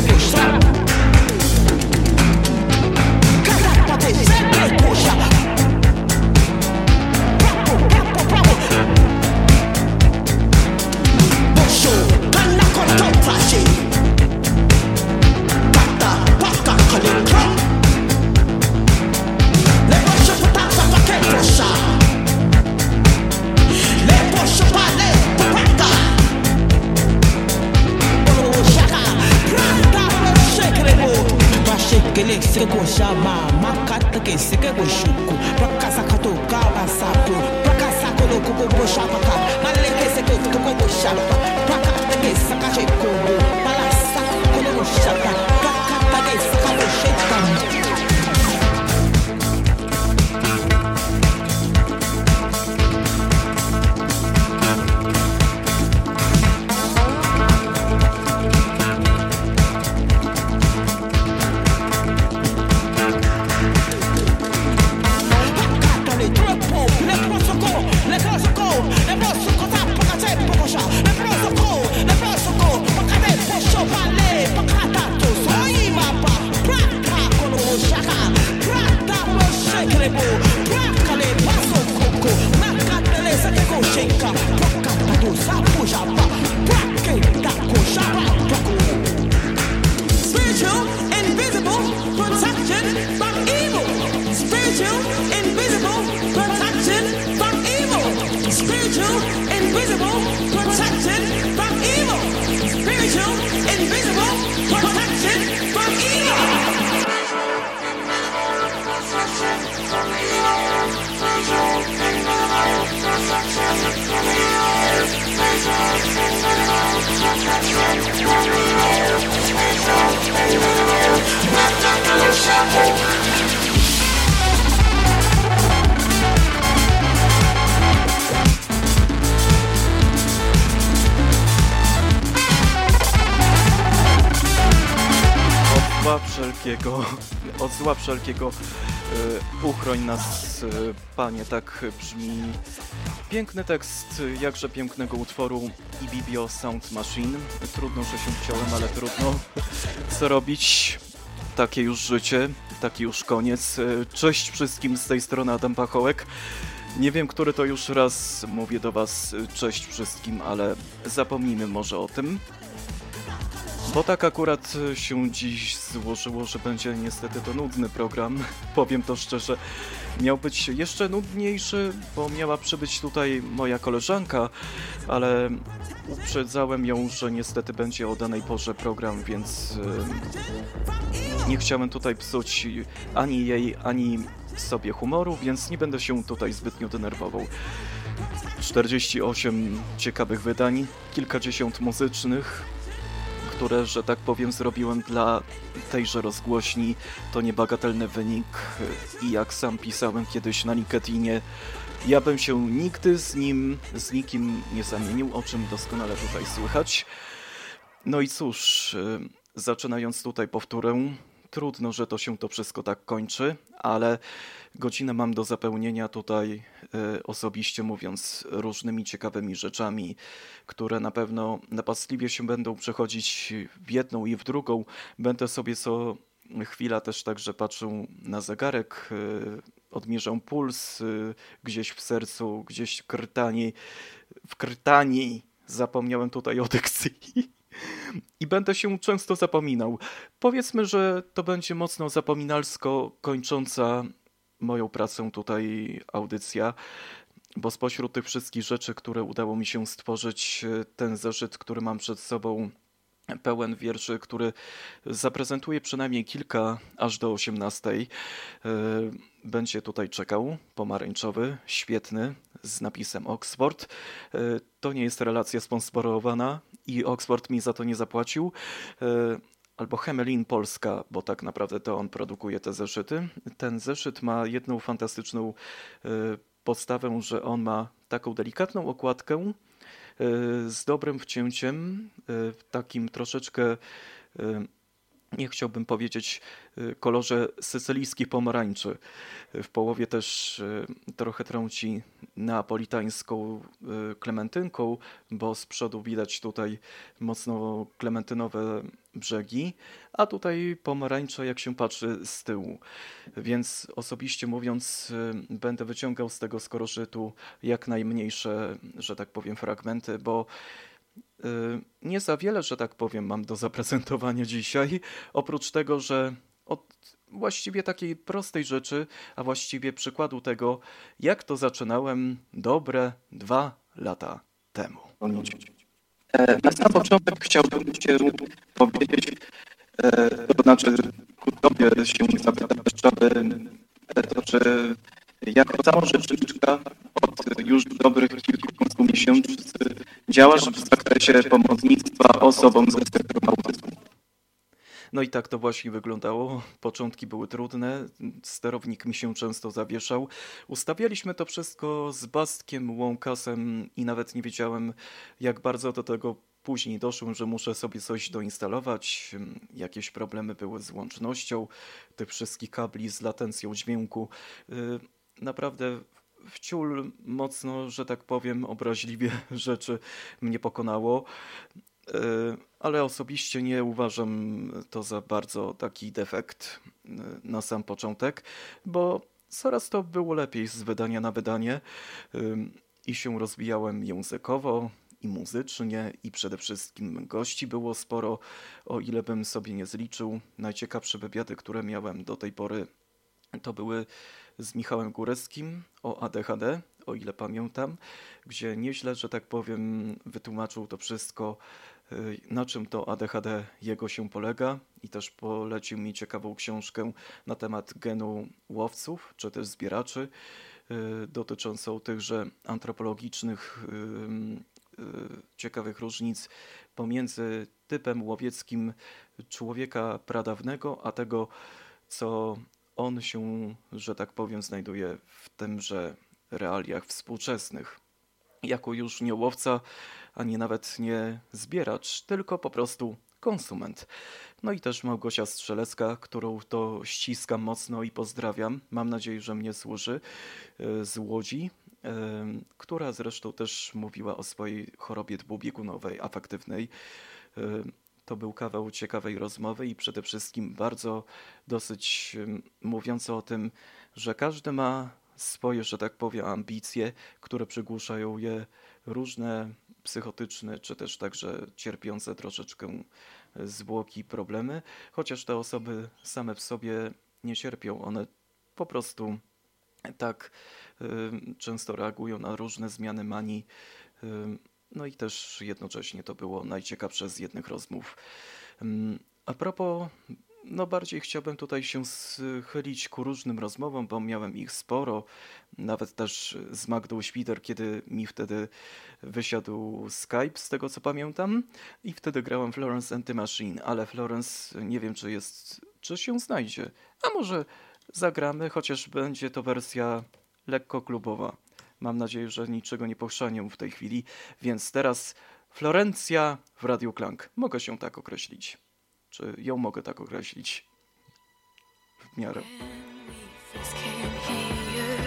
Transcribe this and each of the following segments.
repostar. Spiritual, invisible, protected from evil. Spiritual, invisible, protected from evil. Evil. Zła wszelkiego, od zła wszelkiego e, uchroń nas, e, Panie, tak brzmi piękny tekst jakże pięknego utworu Ibibio Sound Machine. Trudno, że się chciałem, ale trudno. Co robić? Takie już życie, taki już koniec. E, Cześć wszystkim z tej strony Adam Pachołek. Nie wiem, który to już raz mówię do Was cześć wszystkim, ale zapomnijmy może o tym. Bo tak akurat się dziś złożyło, że będzie niestety to nudny program. Powiem to szczerze. Miał być jeszcze nudniejszy, bo miała przybyć tutaj moja koleżanka, ale uprzedzałem ją, że niestety będzie o danej porze program, więc e, nie chciałem tutaj psuć ani jej, ani sobie humoru, więc nie będę się tutaj zbytnio denerwował. 48 ciekawych wydań, kilkadziesiąt muzycznych, które, że tak powiem, zrobiłem dla tejże rozgłośni. To niebagatelny wynik i jak sam pisałem kiedyś na LinkedInie, ja bym się nigdy z nim, z nikim nie zamienił, o czym doskonale tutaj słychać. No i cóż, y, zaczynając tutaj powtórę, trudno, że to się to wszystko tak kończy, ale godzinę mam do zapełnienia tutaj y, osobiście mówiąc różnymi ciekawymi rzeczami, które na pewno napastliwie się będą przechodzić w jedną i w drugą. Będę sobie co chwila też także patrzył na zegarek, y, odmierzę puls y, gdzieś w sercu, gdzieś krtani, w krtani. Zapomniałem tutaj o dykcji. I będę się często zapominał. Powiedzmy, że to będzie mocno zapominalsko kończąca moją pracę tutaj audycja, bo spośród tych wszystkich rzeczy, które udało mi się stworzyć, ten zeszyt, który mam przed sobą, pełen wierszy, który zaprezentuje przynajmniej kilka aż do 18. e, Będzie tutaj czekał, pomarańczowy, świetny, z napisem Oxford. E, To nie jest relacja sponsorowana i Oxford mi za to nie zapłacił. E, Albo Hemelin Polska, bo tak naprawdę to on produkuje te zeszyty. Ten zeszyt ma jedną fantastyczną e, podstawę, że on ma taką delikatną okładkę e, z dobrym wcięciem, takim troszeczkę, nie chciałbym powiedzieć, e, kolorze sycylijskich pomarańczy. W połowie też e, trochę trąci neapolitańską e, klementynką, bo z przodu widać tutaj mocno klementynowe brzegi, a tutaj pomarańcza jak się patrzy z tyłu. Więc osobiście mówiąc, y, będę wyciągał z tego skorożytu jak najmniejsze, że tak powiem, fragmenty, bo y, nie za wiele, że tak powiem, mam do zaprezentowania dzisiaj. Oprócz tego, że od właściwie takiej prostej rzeczy, a właściwie przykładu tego, jak to zaczynałem dobre dwa lata temu. E, na sam początek chciałbym Cię powiedzieć, e, to znaczy ku Tobie się zapytać, e, to, że jako rzeczniczka od już dobrych kilku miesięcy działasz w zakresie pomocnictwa osobom ze spektrum autyzmu. No i tak to właśnie wyglądało. Początki były trudne, sterownik mi się często zawieszał. Ustawialiśmy to wszystko z Bastkiem, Łąkasem i nawet nie wiedziałem, jak bardzo do tego później doszłem, że muszę sobie coś doinstalować. Jakieś problemy były z łącznością tych wszystkich kabli, z latencją dźwięku. Naprawdę wciul mocno, że tak powiem, obraźliwie rzeczy mnie pokonało. E, ale osobiście nie uważam to za bardzo taki defekt e, na sam początek, bo coraz to było lepiej z wydania na wydanie i się rozwijałem językowo i muzycznie i przede wszystkim gości było sporo, o ile bym sobie nie zliczył. Najciekawsze wywiady, które miałem do tej pory to były z Michałem Góreckim o ADHD, o ile pamiętam, gdzie nieźle, że tak powiem, wytłumaczył to wszystko Y, na czym to ADHD jego się polega. I też polecił mi ciekawą książkę na temat genu łowców czy też zbieraczy y, dotyczącą tychże antropologicznych y, ciekawych różnic pomiędzy typem łowieckim człowieka pradawnego, a tego, co on się, że tak powiem, znajduje w tymże realiach współczesnych. Jako już nie łowca, ani nawet nie zbieracz, tylko po prostu konsument. No i też Małgosia Strzelecka, którą to ściskam mocno i pozdrawiam. Mam nadzieję, że mnie służy e, z Łodzi, e, która zresztą też mówiła o swojej chorobie dwubiegunowej, afektywnej. E, to był kawał ciekawej rozmowy i przede wszystkim bardzo dosyć mówiący o tym, że każdy ma swoje, że tak powiem, ambicje, które przygłuszają je różne psychotyczne, czy też także cierpiące troszeczkę zwłoki, problemy, chociaż te osoby same w sobie nie cierpią, one po prostu tak y, często reagują na różne zmiany manii. Y, no i też jednocześnie to było najciekawsze z jednych rozmów. Y, a propos no bardziej chciałbym tutaj się schylić ku różnym rozmowom, bo miałem ich sporo, nawet też z Magdą Świder, kiedy mi wtedy wysiadł Skype, z tego co pamiętam, i wtedy grałem Florence and the Machine, ale Florence nie wiem, czy jest, czy się znajdzie, a może zagramy, chociaż będzie to wersja lekko klubowa. Mam nadzieję, że niczego nie pochrzanię w tej chwili, więc teraz Florencja w Radiu Klank. Mogę się tak określić. Czy ją mogę tak określić? W miarę. When we first came here,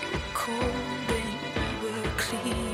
we were cold and we were clean.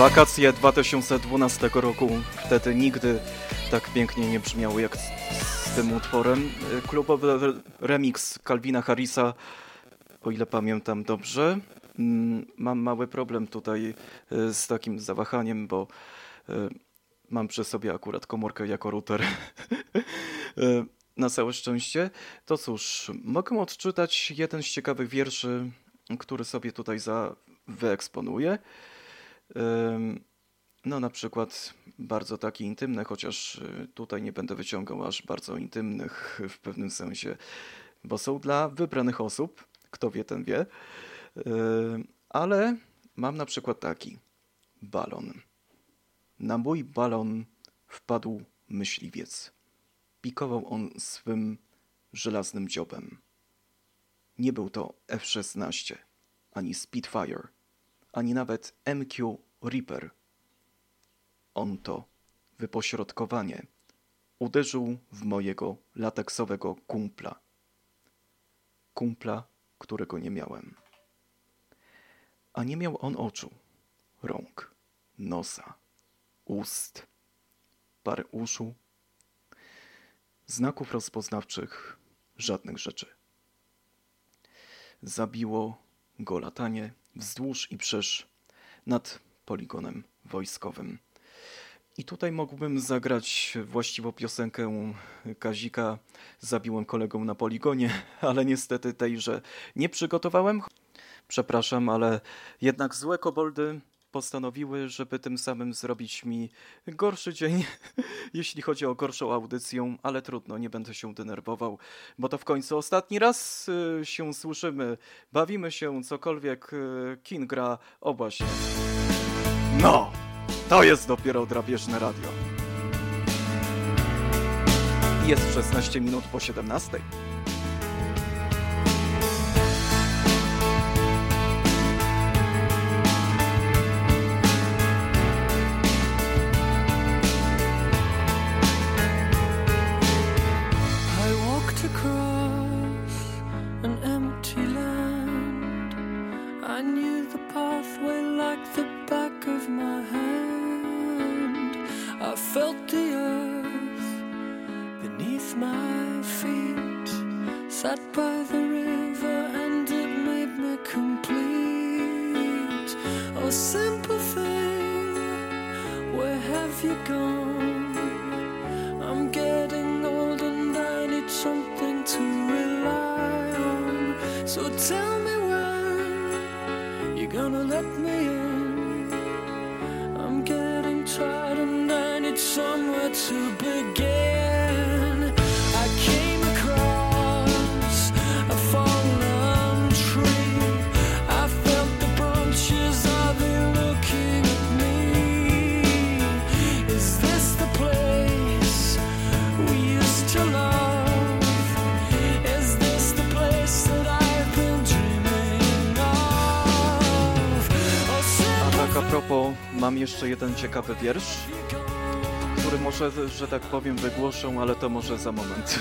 Wakacje 2012 roku. Wtedy nigdy tak pięknie nie brzmiały jak z, tym utworem. Klubowy re- remix Calvina Harrisa, o ile pamiętam dobrze. Mm, Mam mały problem tutaj y, z takim zawahaniem, bo y, mam przy sobie akurat komórkę jako router. Y, Na całe szczęście. To cóż, mogę odczytać jeden z ciekawych wierszy, który sobie tutaj za wyeksponuję. No, na przykład bardzo taki intymny, chociaż y, tutaj nie będę wyciągał aż bardzo intymnych w pewnym sensie, bo są dla wybranych osób. Kto wie, ten wie. Ale mam na przykład taki balon. Na mój balon wpadł myśliwiec. Pikował on swym żelaznym dziobem. Nie był to F-16, ani Spitfire, ani nawet MQ Reaper. On to wypośrodkowanie uderzył w mojego lateksowego kumpla. Kumpla, którego nie miałem. A nie miał on oczu, rąk, nosa, ust, parę uszu, znaków rozpoznawczych, żadnych rzeczy. Zabiło go latanie wzdłuż i wszerz nad poligonem wojskowym. I tutaj mógłbym zagrać właściwą piosenkę Kazika Zabiłem kolegę na poligonie, ale niestety tejże nie przygotowałem. Przepraszam, ale jednak złe koboldy postanowiły, żeby tym samym zrobić mi gorszy dzień, jeśli chodzi o gorszą audycję, ale trudno, nie będę się denerwował, bo to w końcu ostatni raz y, się słyszymy, bawimy się, cokolwiek y, Kin gra, o właśnie. No, to jest dopiero drapieżne radio. Jest 16 minut po 17. propos, mam jeszcze jeden ciekawy wiersz, który może, że tak powiem, wygłoszę, ale to może za moment.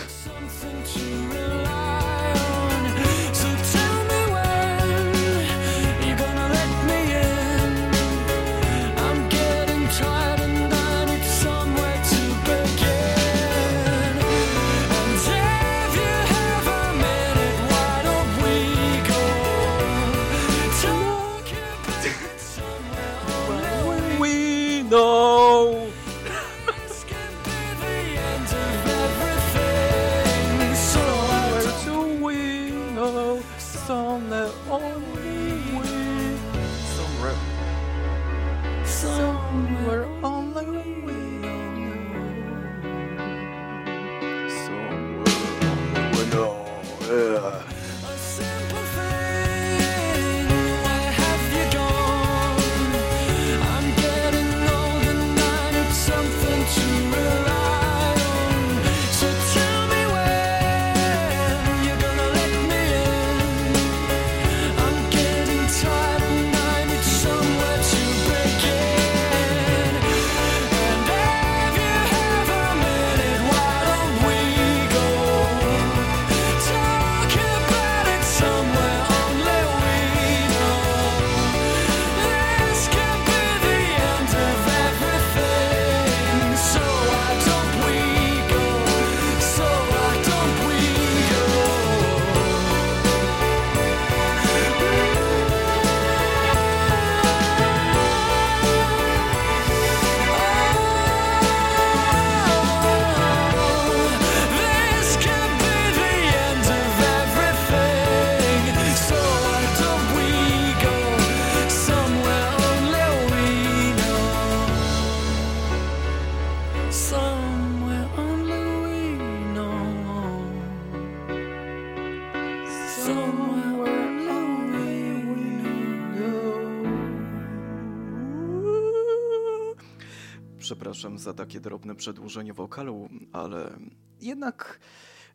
Za takie drobne przedłużenie wokalu, ale jednak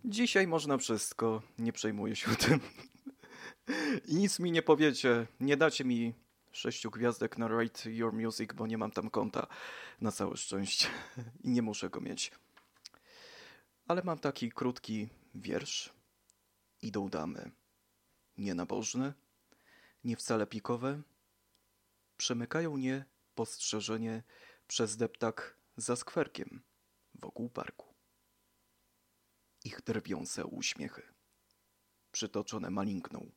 dzisiaj można wszystko. Nie przejmuję się tym. I nic mi nie powiecie. Nie dacie mi sześciu gwiazdek na Rate Your Music, bo nie mam tam konta na całe szczęście i nie muszę go mieć. Ale mam taki krótki wiersz. Idą damy. Nienabożne, nie wcale pikowe. Przemykają nie postrzeżenie przez deptak za skwerkiem wokół parku. Ich drwiące uśmiechy, przytoczone malinkną,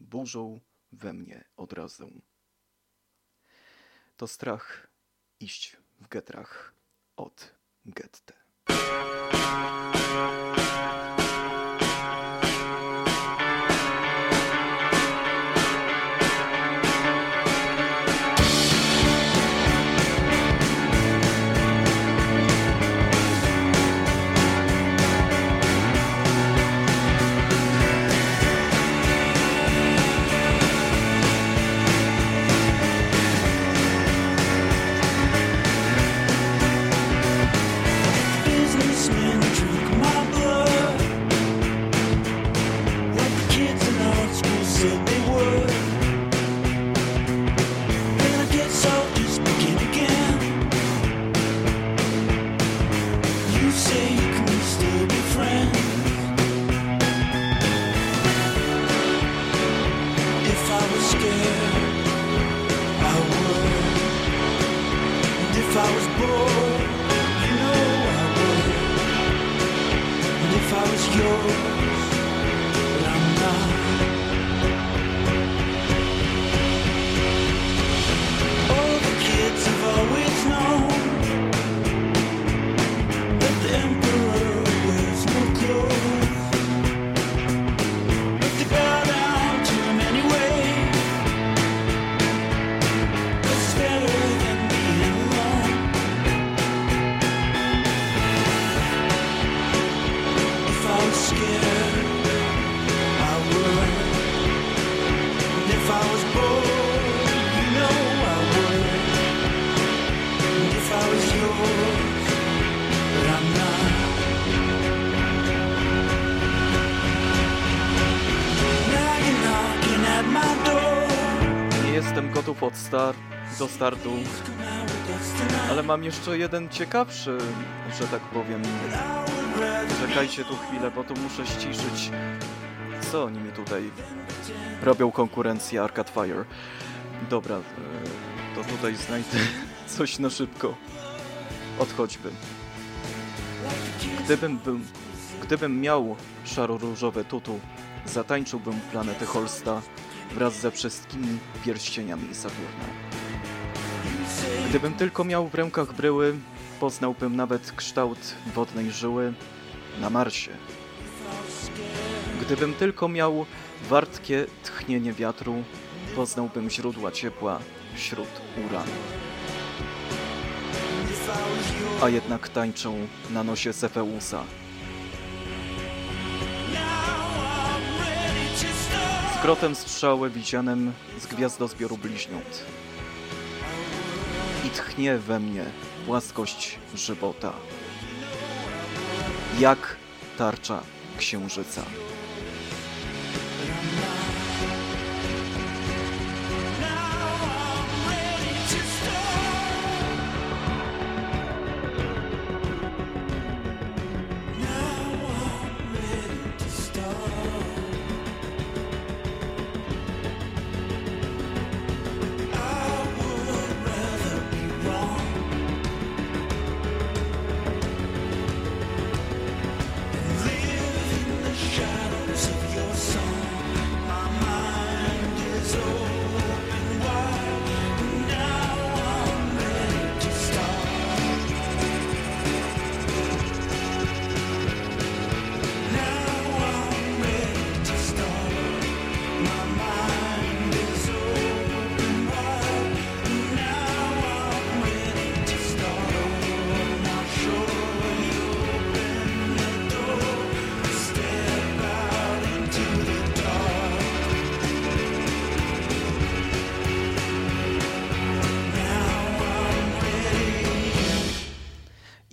burzą we mnie odrazą. To strach iść w getrach od Goethe. Jestem gotów od star do startu, ale mam jeszcze jeden ciekawszy, że tak powiem. Czekajcie tu chwilę, bo tu muszę ściszyć. Co oni mi tutaj robią konkurencję Arcade Fire? Dobra, e, to tutaj znajdę coś na szybko. Odchodźmy. Gdybym, był, gdybym miał szaro-różowe tutu, zatańczyłbym planetę Holsta wraz ze wszystkimi pierścieniami Saturna. Gdybym tylko miał w rękach bryły, poznałbym nawet kształt wodnej żyły na Marsie. Gdybym tylko miał wartkie tchnienie wiatru, poznałbym źródła ciepła wśród uranu. A jednak tańczą na nosie Cefeusa. Krotem strzały widzianym z gwiazdozbioru bliźniąt. I tchnie we mnie płaskość żywota. Jak tarcza księżyca.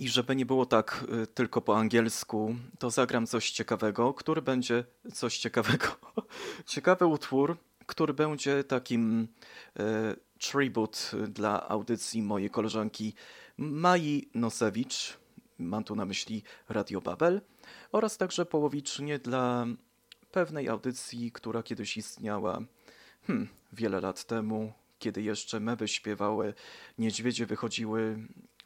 Żeby nie było tak y, tylko po angielsku, to zagram coś ciekawego, który będzie coś ciekawego. Ciekawy utwór, który będzie takim e, dla audycji mojej koleżanki Mai Nosewicz. Mam tu na myśli Radio Babel oraz także połowicznie dla pewnej audycji, która kiedyś istniała hmm, wiele lat temu, kiedy jeszcze mewy śpiewały, niedźwiedzie wychodziły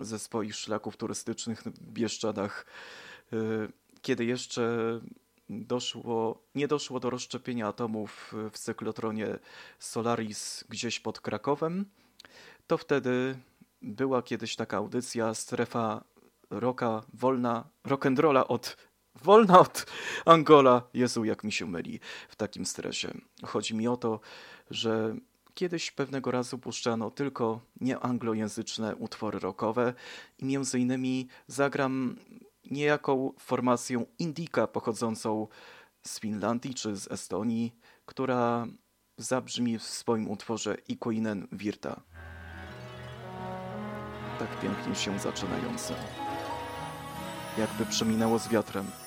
ze swoich szlaków turystycznych w Bieszczadach, y, kiedy jeszcze doszło, nie doszło do rozszczepienia atomów w cyklotronie Solaris gdzieś pod Krakowem, to wtedy była kiedyś taka audycja strefa roka wolna, rock'n'rolla od wolna od Angola. Jezu, jak mi się myli w takim stresie. Chodzi mi o to, że kiedyś pewnego razu puszczano tylko nieanglojęzyczne utwory rockowe i między innymi zagram niejaką formacją Indika pochodzącą z Finlandii czy z Estonii, która zabrzmi w swoim utworze Ikuinen Virta. Tak pięknie się zaczynające. Jakby przeminęło z wiatrem.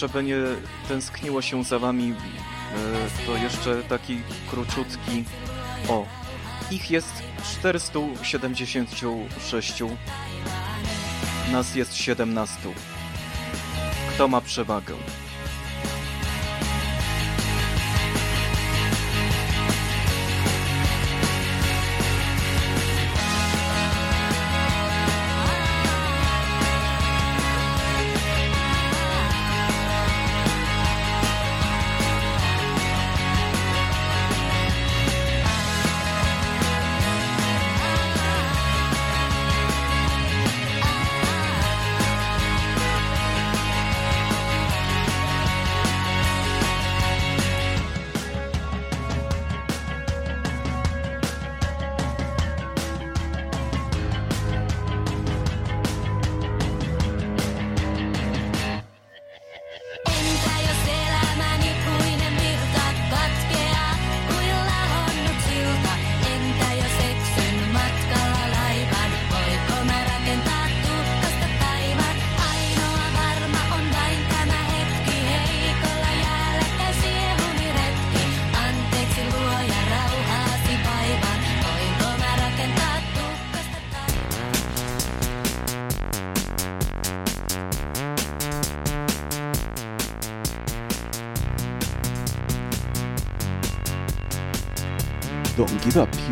Żeby nie tęskniło się za wami, e, to jeszcze taki króciutki. O, ich jest 476. Nas jest 17. Kto ma przewagę?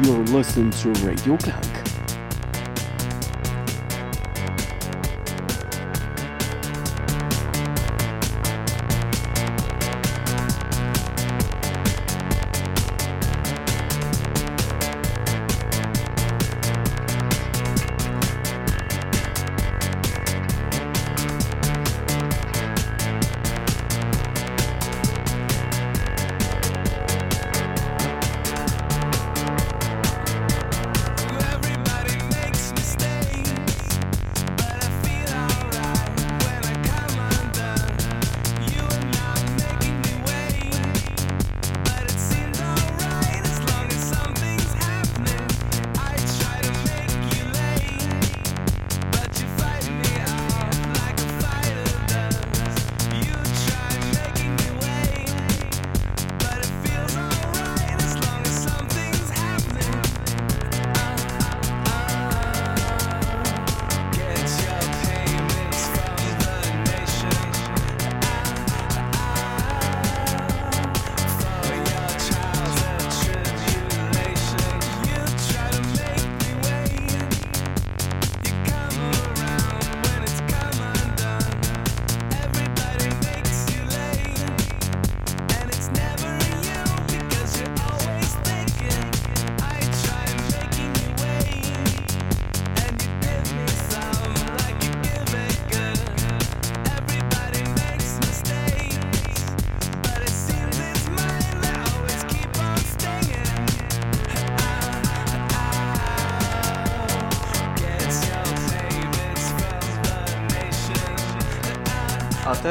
You're listening to Radio Clank.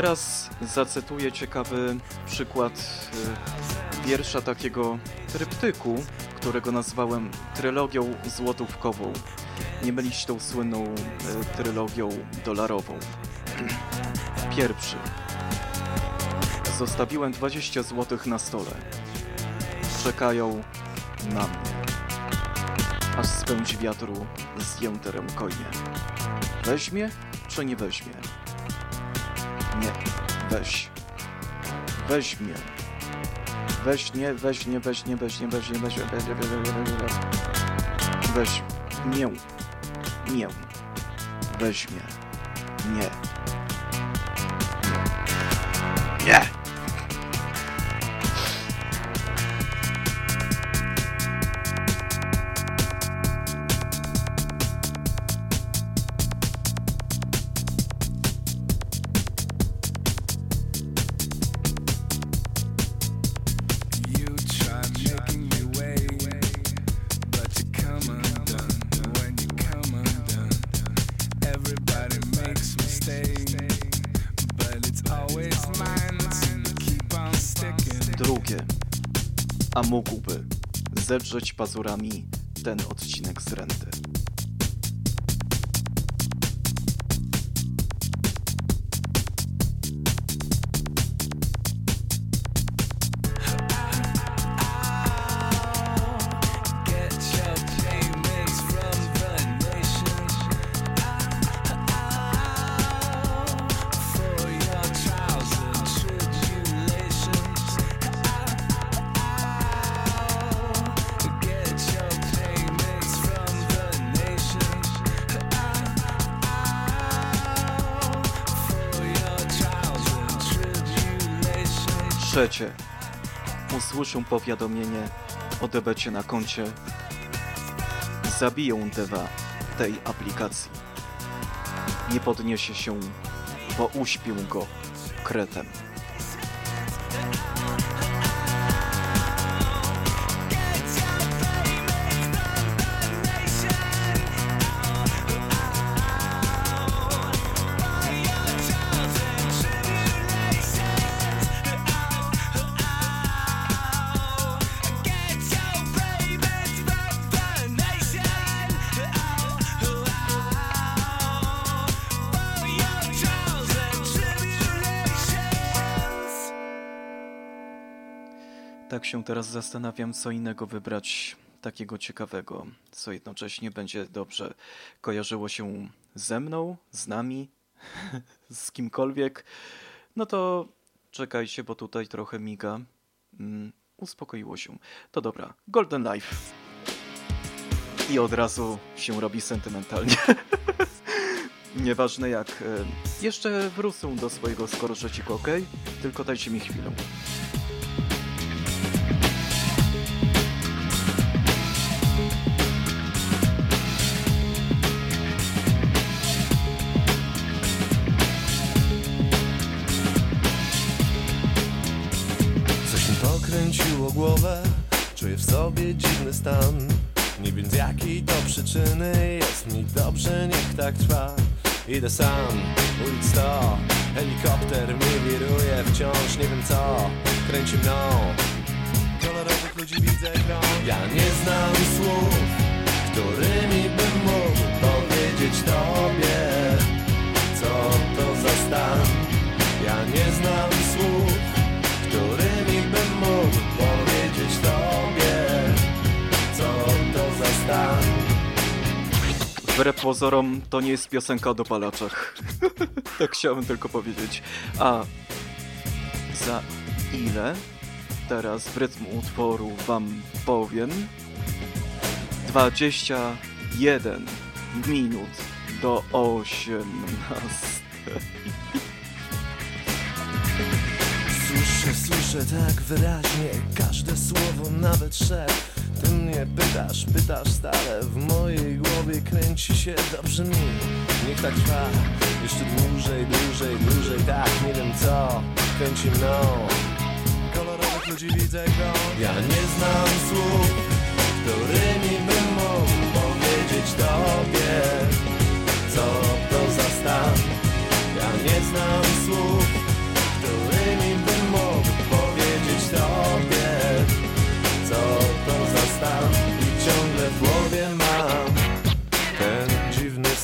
Teraz zacytuję ciekawy przykład y, wiersza takiego tryptyku, którego nazwałem trylogią złotówkową. Nie mylić tą słynną y, trylogią dolarową. Pierwszy. Zostawiłem 20 złotych na stole. Czekają na mnie. Aż spędzi wiatru zjęte rękojnie. Weźmie czy nie weźmie? Nie, weź. Weź mnie. Weź nie, weź nie, weź nie, weź nie, weź nie, weź nie, weź nie, weź nie, weź nie, weź nie. Weź mię. Weź mnie. Nie. Nie. Zedrzeć pazurami ten odcinek z renty. Trzecie. Usłyszą powiadomienie o na koncie. Zabiją deva tej aplikacji. Nie podniesie się, bo uśpił go kretem. Teraz zastanawiam, co innego wybrać takiego ciekawego, co jednocześnie będzie dobrze kojarzyło się ze mną, z nami, z kimkolwiek. No to czekajcie, bo tutaj trochę miga. Mm, uspokoiło się. To dobra, Golden Life. I od razu się robi sentymentalnie. Nieważne jak. e, Jeszcze wrócę do swojego skorżeciku, ok? Tylko dajcie mi chwilę. Pokręciło głowę. Czuję w sobie dziwny stan. Nie wiem z jakiej to przyczyny. Jest mi dobrze, niech tak trwa. Idę sam, ulic 100 Helikopter mi wiruje wciąż. Nie wiem co, kręci mną. Kolorowych ludzi widzę krąg Ja nie znam słów Którymi bym mógł powiedzieć tobie Co to za stan. Ja nie znam Wbrew pozorom, to nie jest piosenka o dopalaczach. tak chciałem tylko powiedzieć. A za ile teraz w rytm utworu wam powiem? 21 minut do 18. Słyszę, słyszę tak wyraźnie każde słowo, nawet szef. Ty mnie pytasz, pytasz stale, w mojej głowie kręci się dobrze mi. Niech tak trwa, jeszcze dłużej, dłużej, dłużej, tak, nie wiem co, kręci mną. Kolorowych ludzi widzę krąg, ja nie znam słów, którymi bym mógł powiedzieć Tobie, co to za stan. Ja nie znam słów,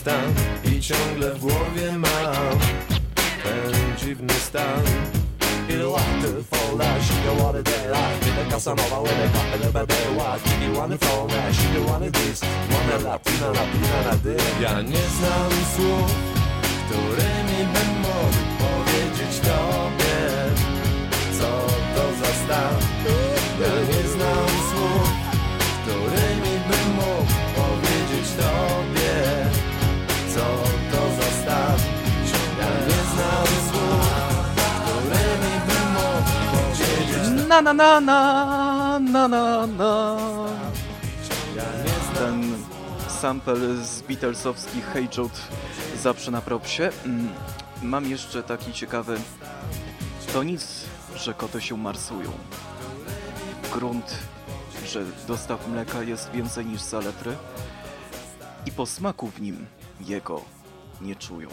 stan. I ciągle w głowie mam ten dziwny stan. Ile łaty foldać, nie wanna daylight Nie kasa mowa, łydek, kapel, będę ład Nie wanna foldać, nie wanna this Wanna latina, latina, na dy Ja nie znam słów, którymi bym mógł powiedzieć Tobie Co to za stan Ja nie znam słów, Na na na na na na na. Ten sample z Beatlesowskich Hey Jude zawsze na propsie. Mm, Mam jeszcze taki ciekawy. To nic, że koty się marsują. Grunt, że dostaw mleka jest więcej niż saletry. I po smaku w nim jego nie czują.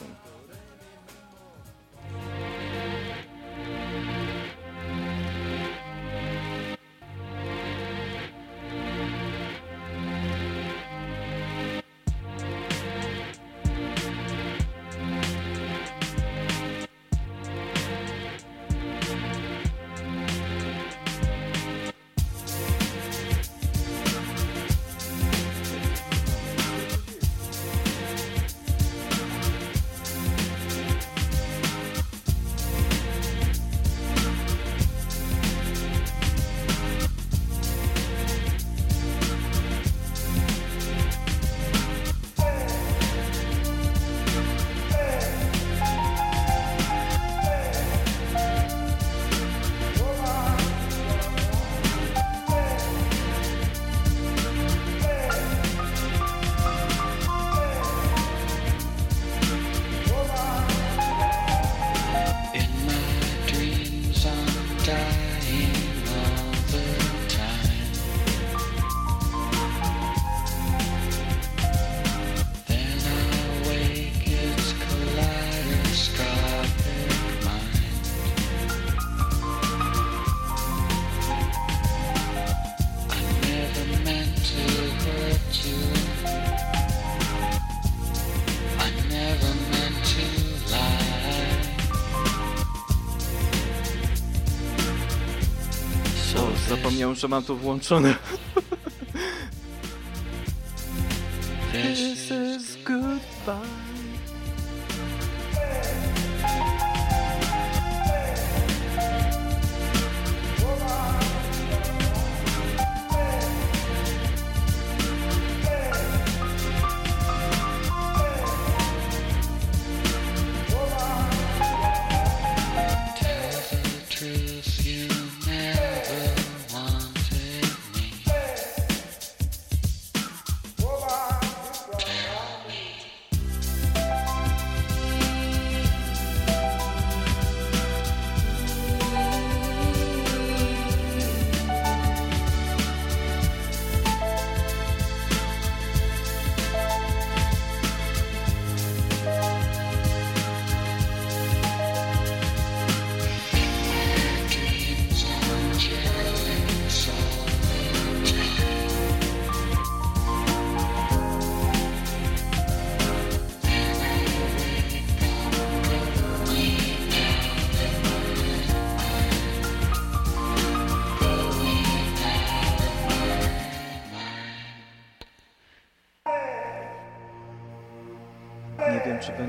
Że mam to włączone.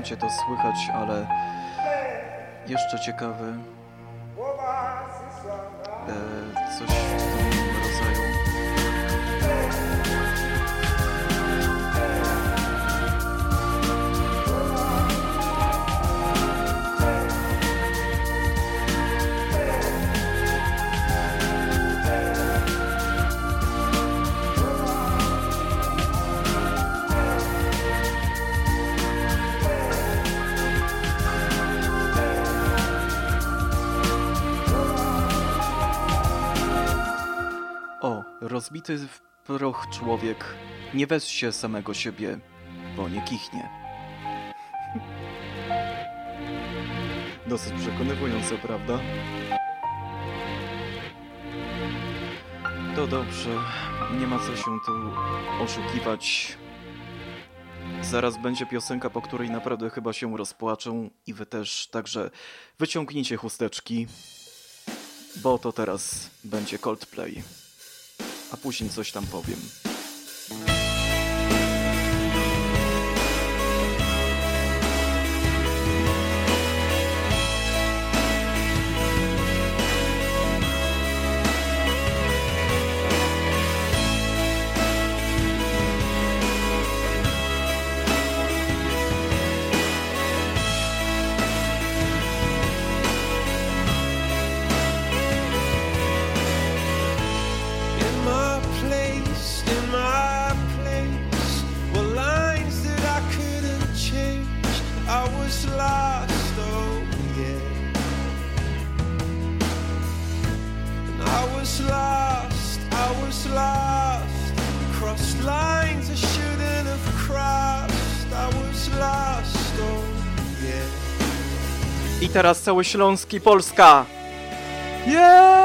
Będzie to słychać, ale jeszcze ciekawy O, rozbity w proch człowiek nie weź się samego siebie, bo nie kichnie. Dosyć przekonywujące, prawda? To dobrze, nie ma co się tu oszukiwać. Zaraz będzie piosenka, po której naprawdę chyba się rozpłaczą i wy też, także wyciągnijcie chusteczki, bo to teraz będzie Coldplay a później coś tam powiem. Teraz cały Śląski Polska! Yeah!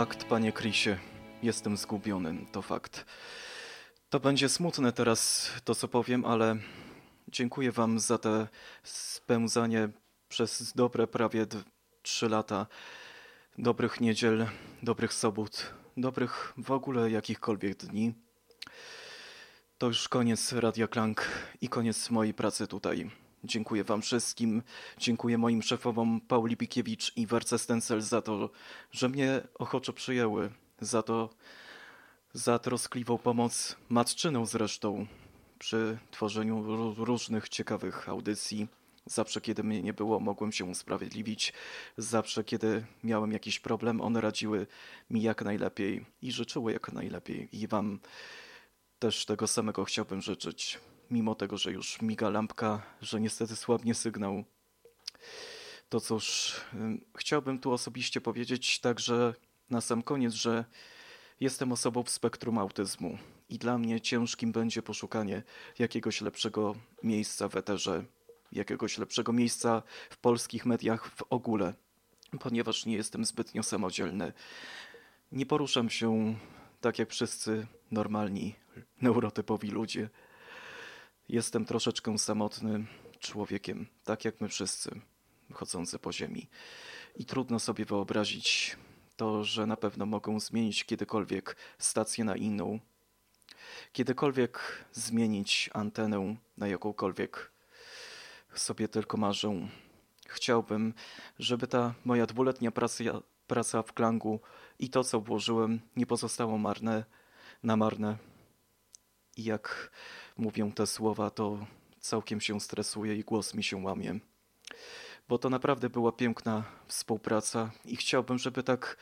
Fakt, panie Chrisie, jestem zgubiony, to fakt. To będzie smutne teraz, to co powiem, ale dziękuję wam za te spędzanie przez dobre prawie trzy lata dobrych niedziel, dobrych sobot, dobrych w ogóle jakichkolwiek dni. To już koniec Radia Klank i koniec mojej pracy tutaj. Dziękuję Wam wszystkim. Dziękuję moim szefowom Pauli Pikiewicz i Werce Stencel za to, że mnie ochoczo przyjęły. Za to, za troskliwą pomoc matczyną zresztą przy tworzeniu ró- różnych ciekawych audycji. Zawsze, kiedy mnie nie było, mogłem się usprawiedliwić. Zawsze, kiedy miałem jakiś problem, one radziły mi jak najlepiej i życzyły jak najlepiej. I Wam też tego samego chciałbym życzyć. Mimo tego, że już miga lampka, że niestety słabnie sygnał. To cóż, ym, chciałbym tu osobiście powiedzieć także na sam koniec, że jestem osobą w spektrum autyzmu i dla mnie ciężkim będzie poszukanie jakiegoś lepszego miejsca w eterze, jakiegoś lepszego miejsca w polskich mediach w ogóle, ponieważ nie jestem zbytnio samodzielny. Nie poruszam się tak jak wszyscy normalni, neurotypowi ludzie. Jestem troszeczkę samotnym człowiekiem, tak jak my wszyscy, chodzący po ziemi. I trudno sobie wyobrazić to, że na pewno mogą zmienić kiedykolwiek stację na inną, kiedykolwiek zmienić antenę na jakąkolwiek sobie tylko marzę. Chciałbym, żeby ta moja dwuletnia praca, praca w klangu i to, co włożyłem, nie pozostało marne, na marne. I jak mówię te słowa, to całkiem się stresuję i głos mi się łamie. Bo to naprawdę była piękna współpraca i chciałbym, żeby tak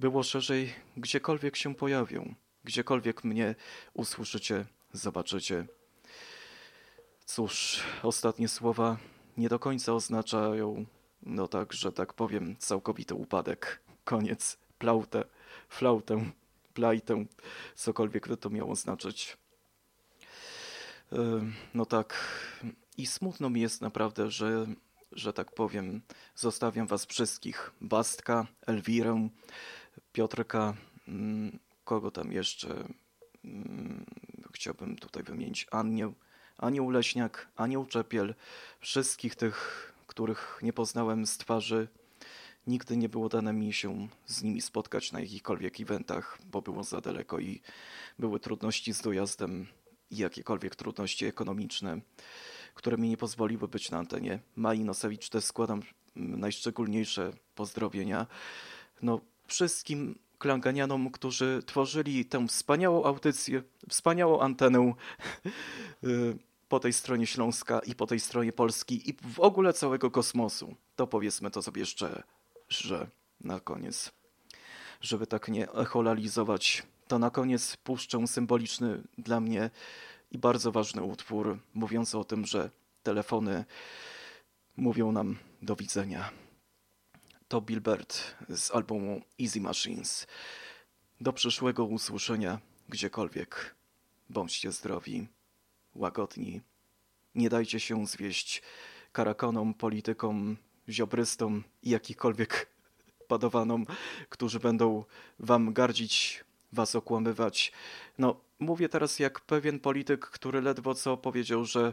było szerzej, gdziekolwiek się pojawią, gdziekolwiek mnie usłyszycie, zobaczycie. Cóż, ostatnie słowa nie do końca oznaczają, no tak, że tak powiem, całkowity upadek. Koniec, plautę, flautę, plajtę, cokolwiek by to miało znaczyć. No tak, i smutno mi jest naprawdę, że, że tak powiem, zostawiam was wszystkich. Bastka, Elwirę, Piotrka, mm, kogo tam jeszcze mm, chciałbym tutaj wymienić, Anię, Anioł Leśniak, Anioł Czepiel, wszystkich tych, których nie poznałem z twarzy. Nigdy nie było dane mi się z nimi spotkać na jakichkolwiek eventach, bo było za daleko i były trudności z dojazdem i jakiekolwiek trudności ekonomiczne, które mi nie pozwoliły być na antenie. Mai Nosewicz też składam mm, najszczególniejsze pozdrowienia. No, wszystkim klanganianom, którzy tworzyli tę wspaniałą audycję, wspaniałą antenę y, po tej stronie Śląska i po tej stronie Polski i w ogóle całego kosmosu. To powiedzmy to sobie jeszcze, że na koniec, żeby tak nie echolalizować, to na koniec puszczę symboliczny dla mnie i bardzo ważny utwór mówiący o tym, że telefony mówią nam do widzenia. To Bilbert z albumu Easy Machines. Do przyszłego usłyszenia gdziekolwiek. Bądźcie zdrowi, łagodni. Nie dajcie się zwieść karakonom, politykom, ziobrystom i jakichkolwiek padowanom, którzy będą wam gardzić, was okłamywać. No, mówię teraz jak pewien polityk, który ledwo co powiedział, że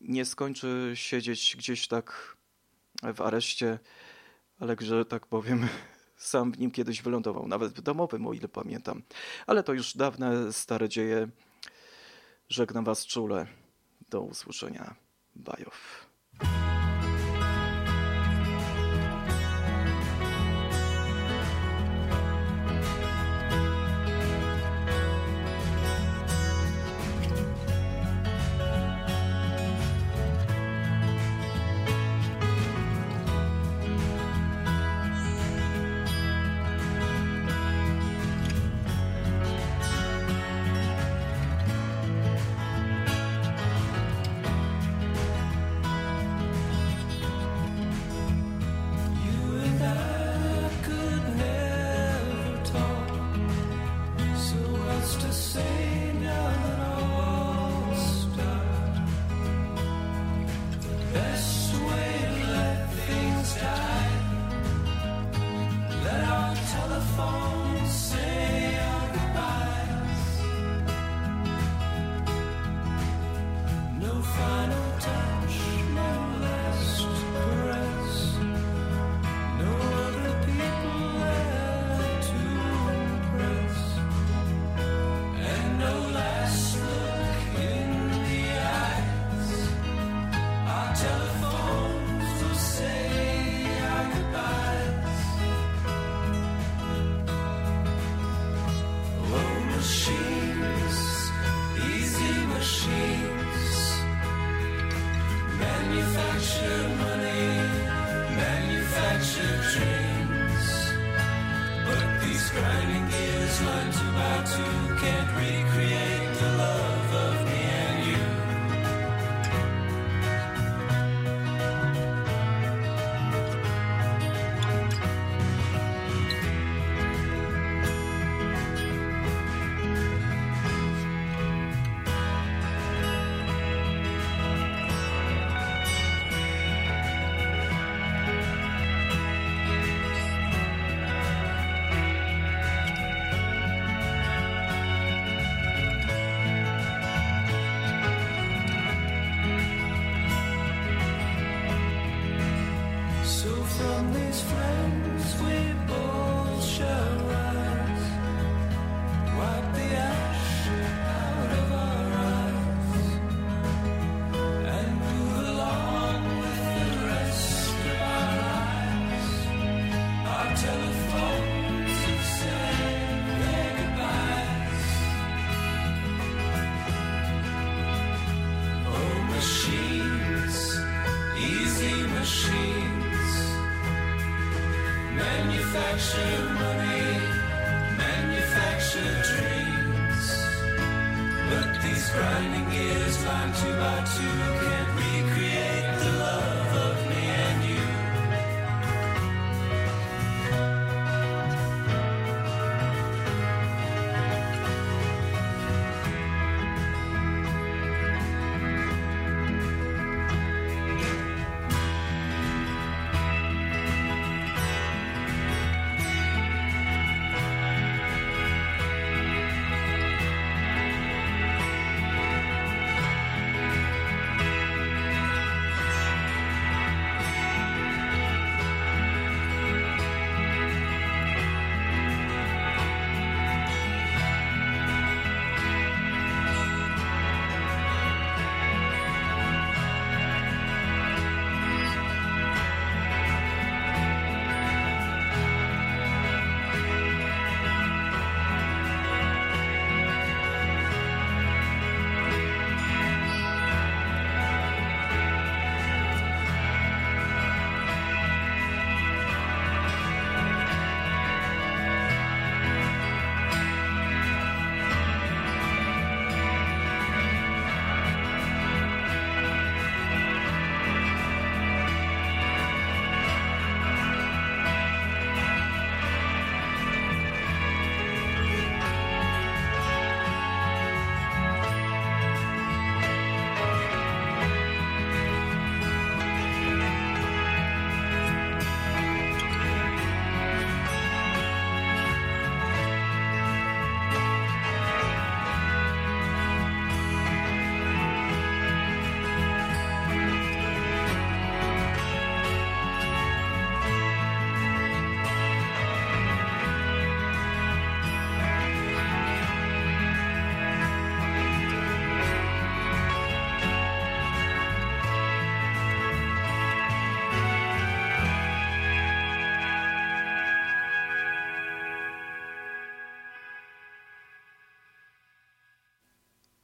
nie skończy siedzieć gdzieś tak w areszcie, ale że tak powiem, sam w nim kiedyś wylądował, nawet w domowym, o ile pamiętam. Ale to już dawne, stare dzieje. Żegnam was czule. Do usłyszenia. Bajow.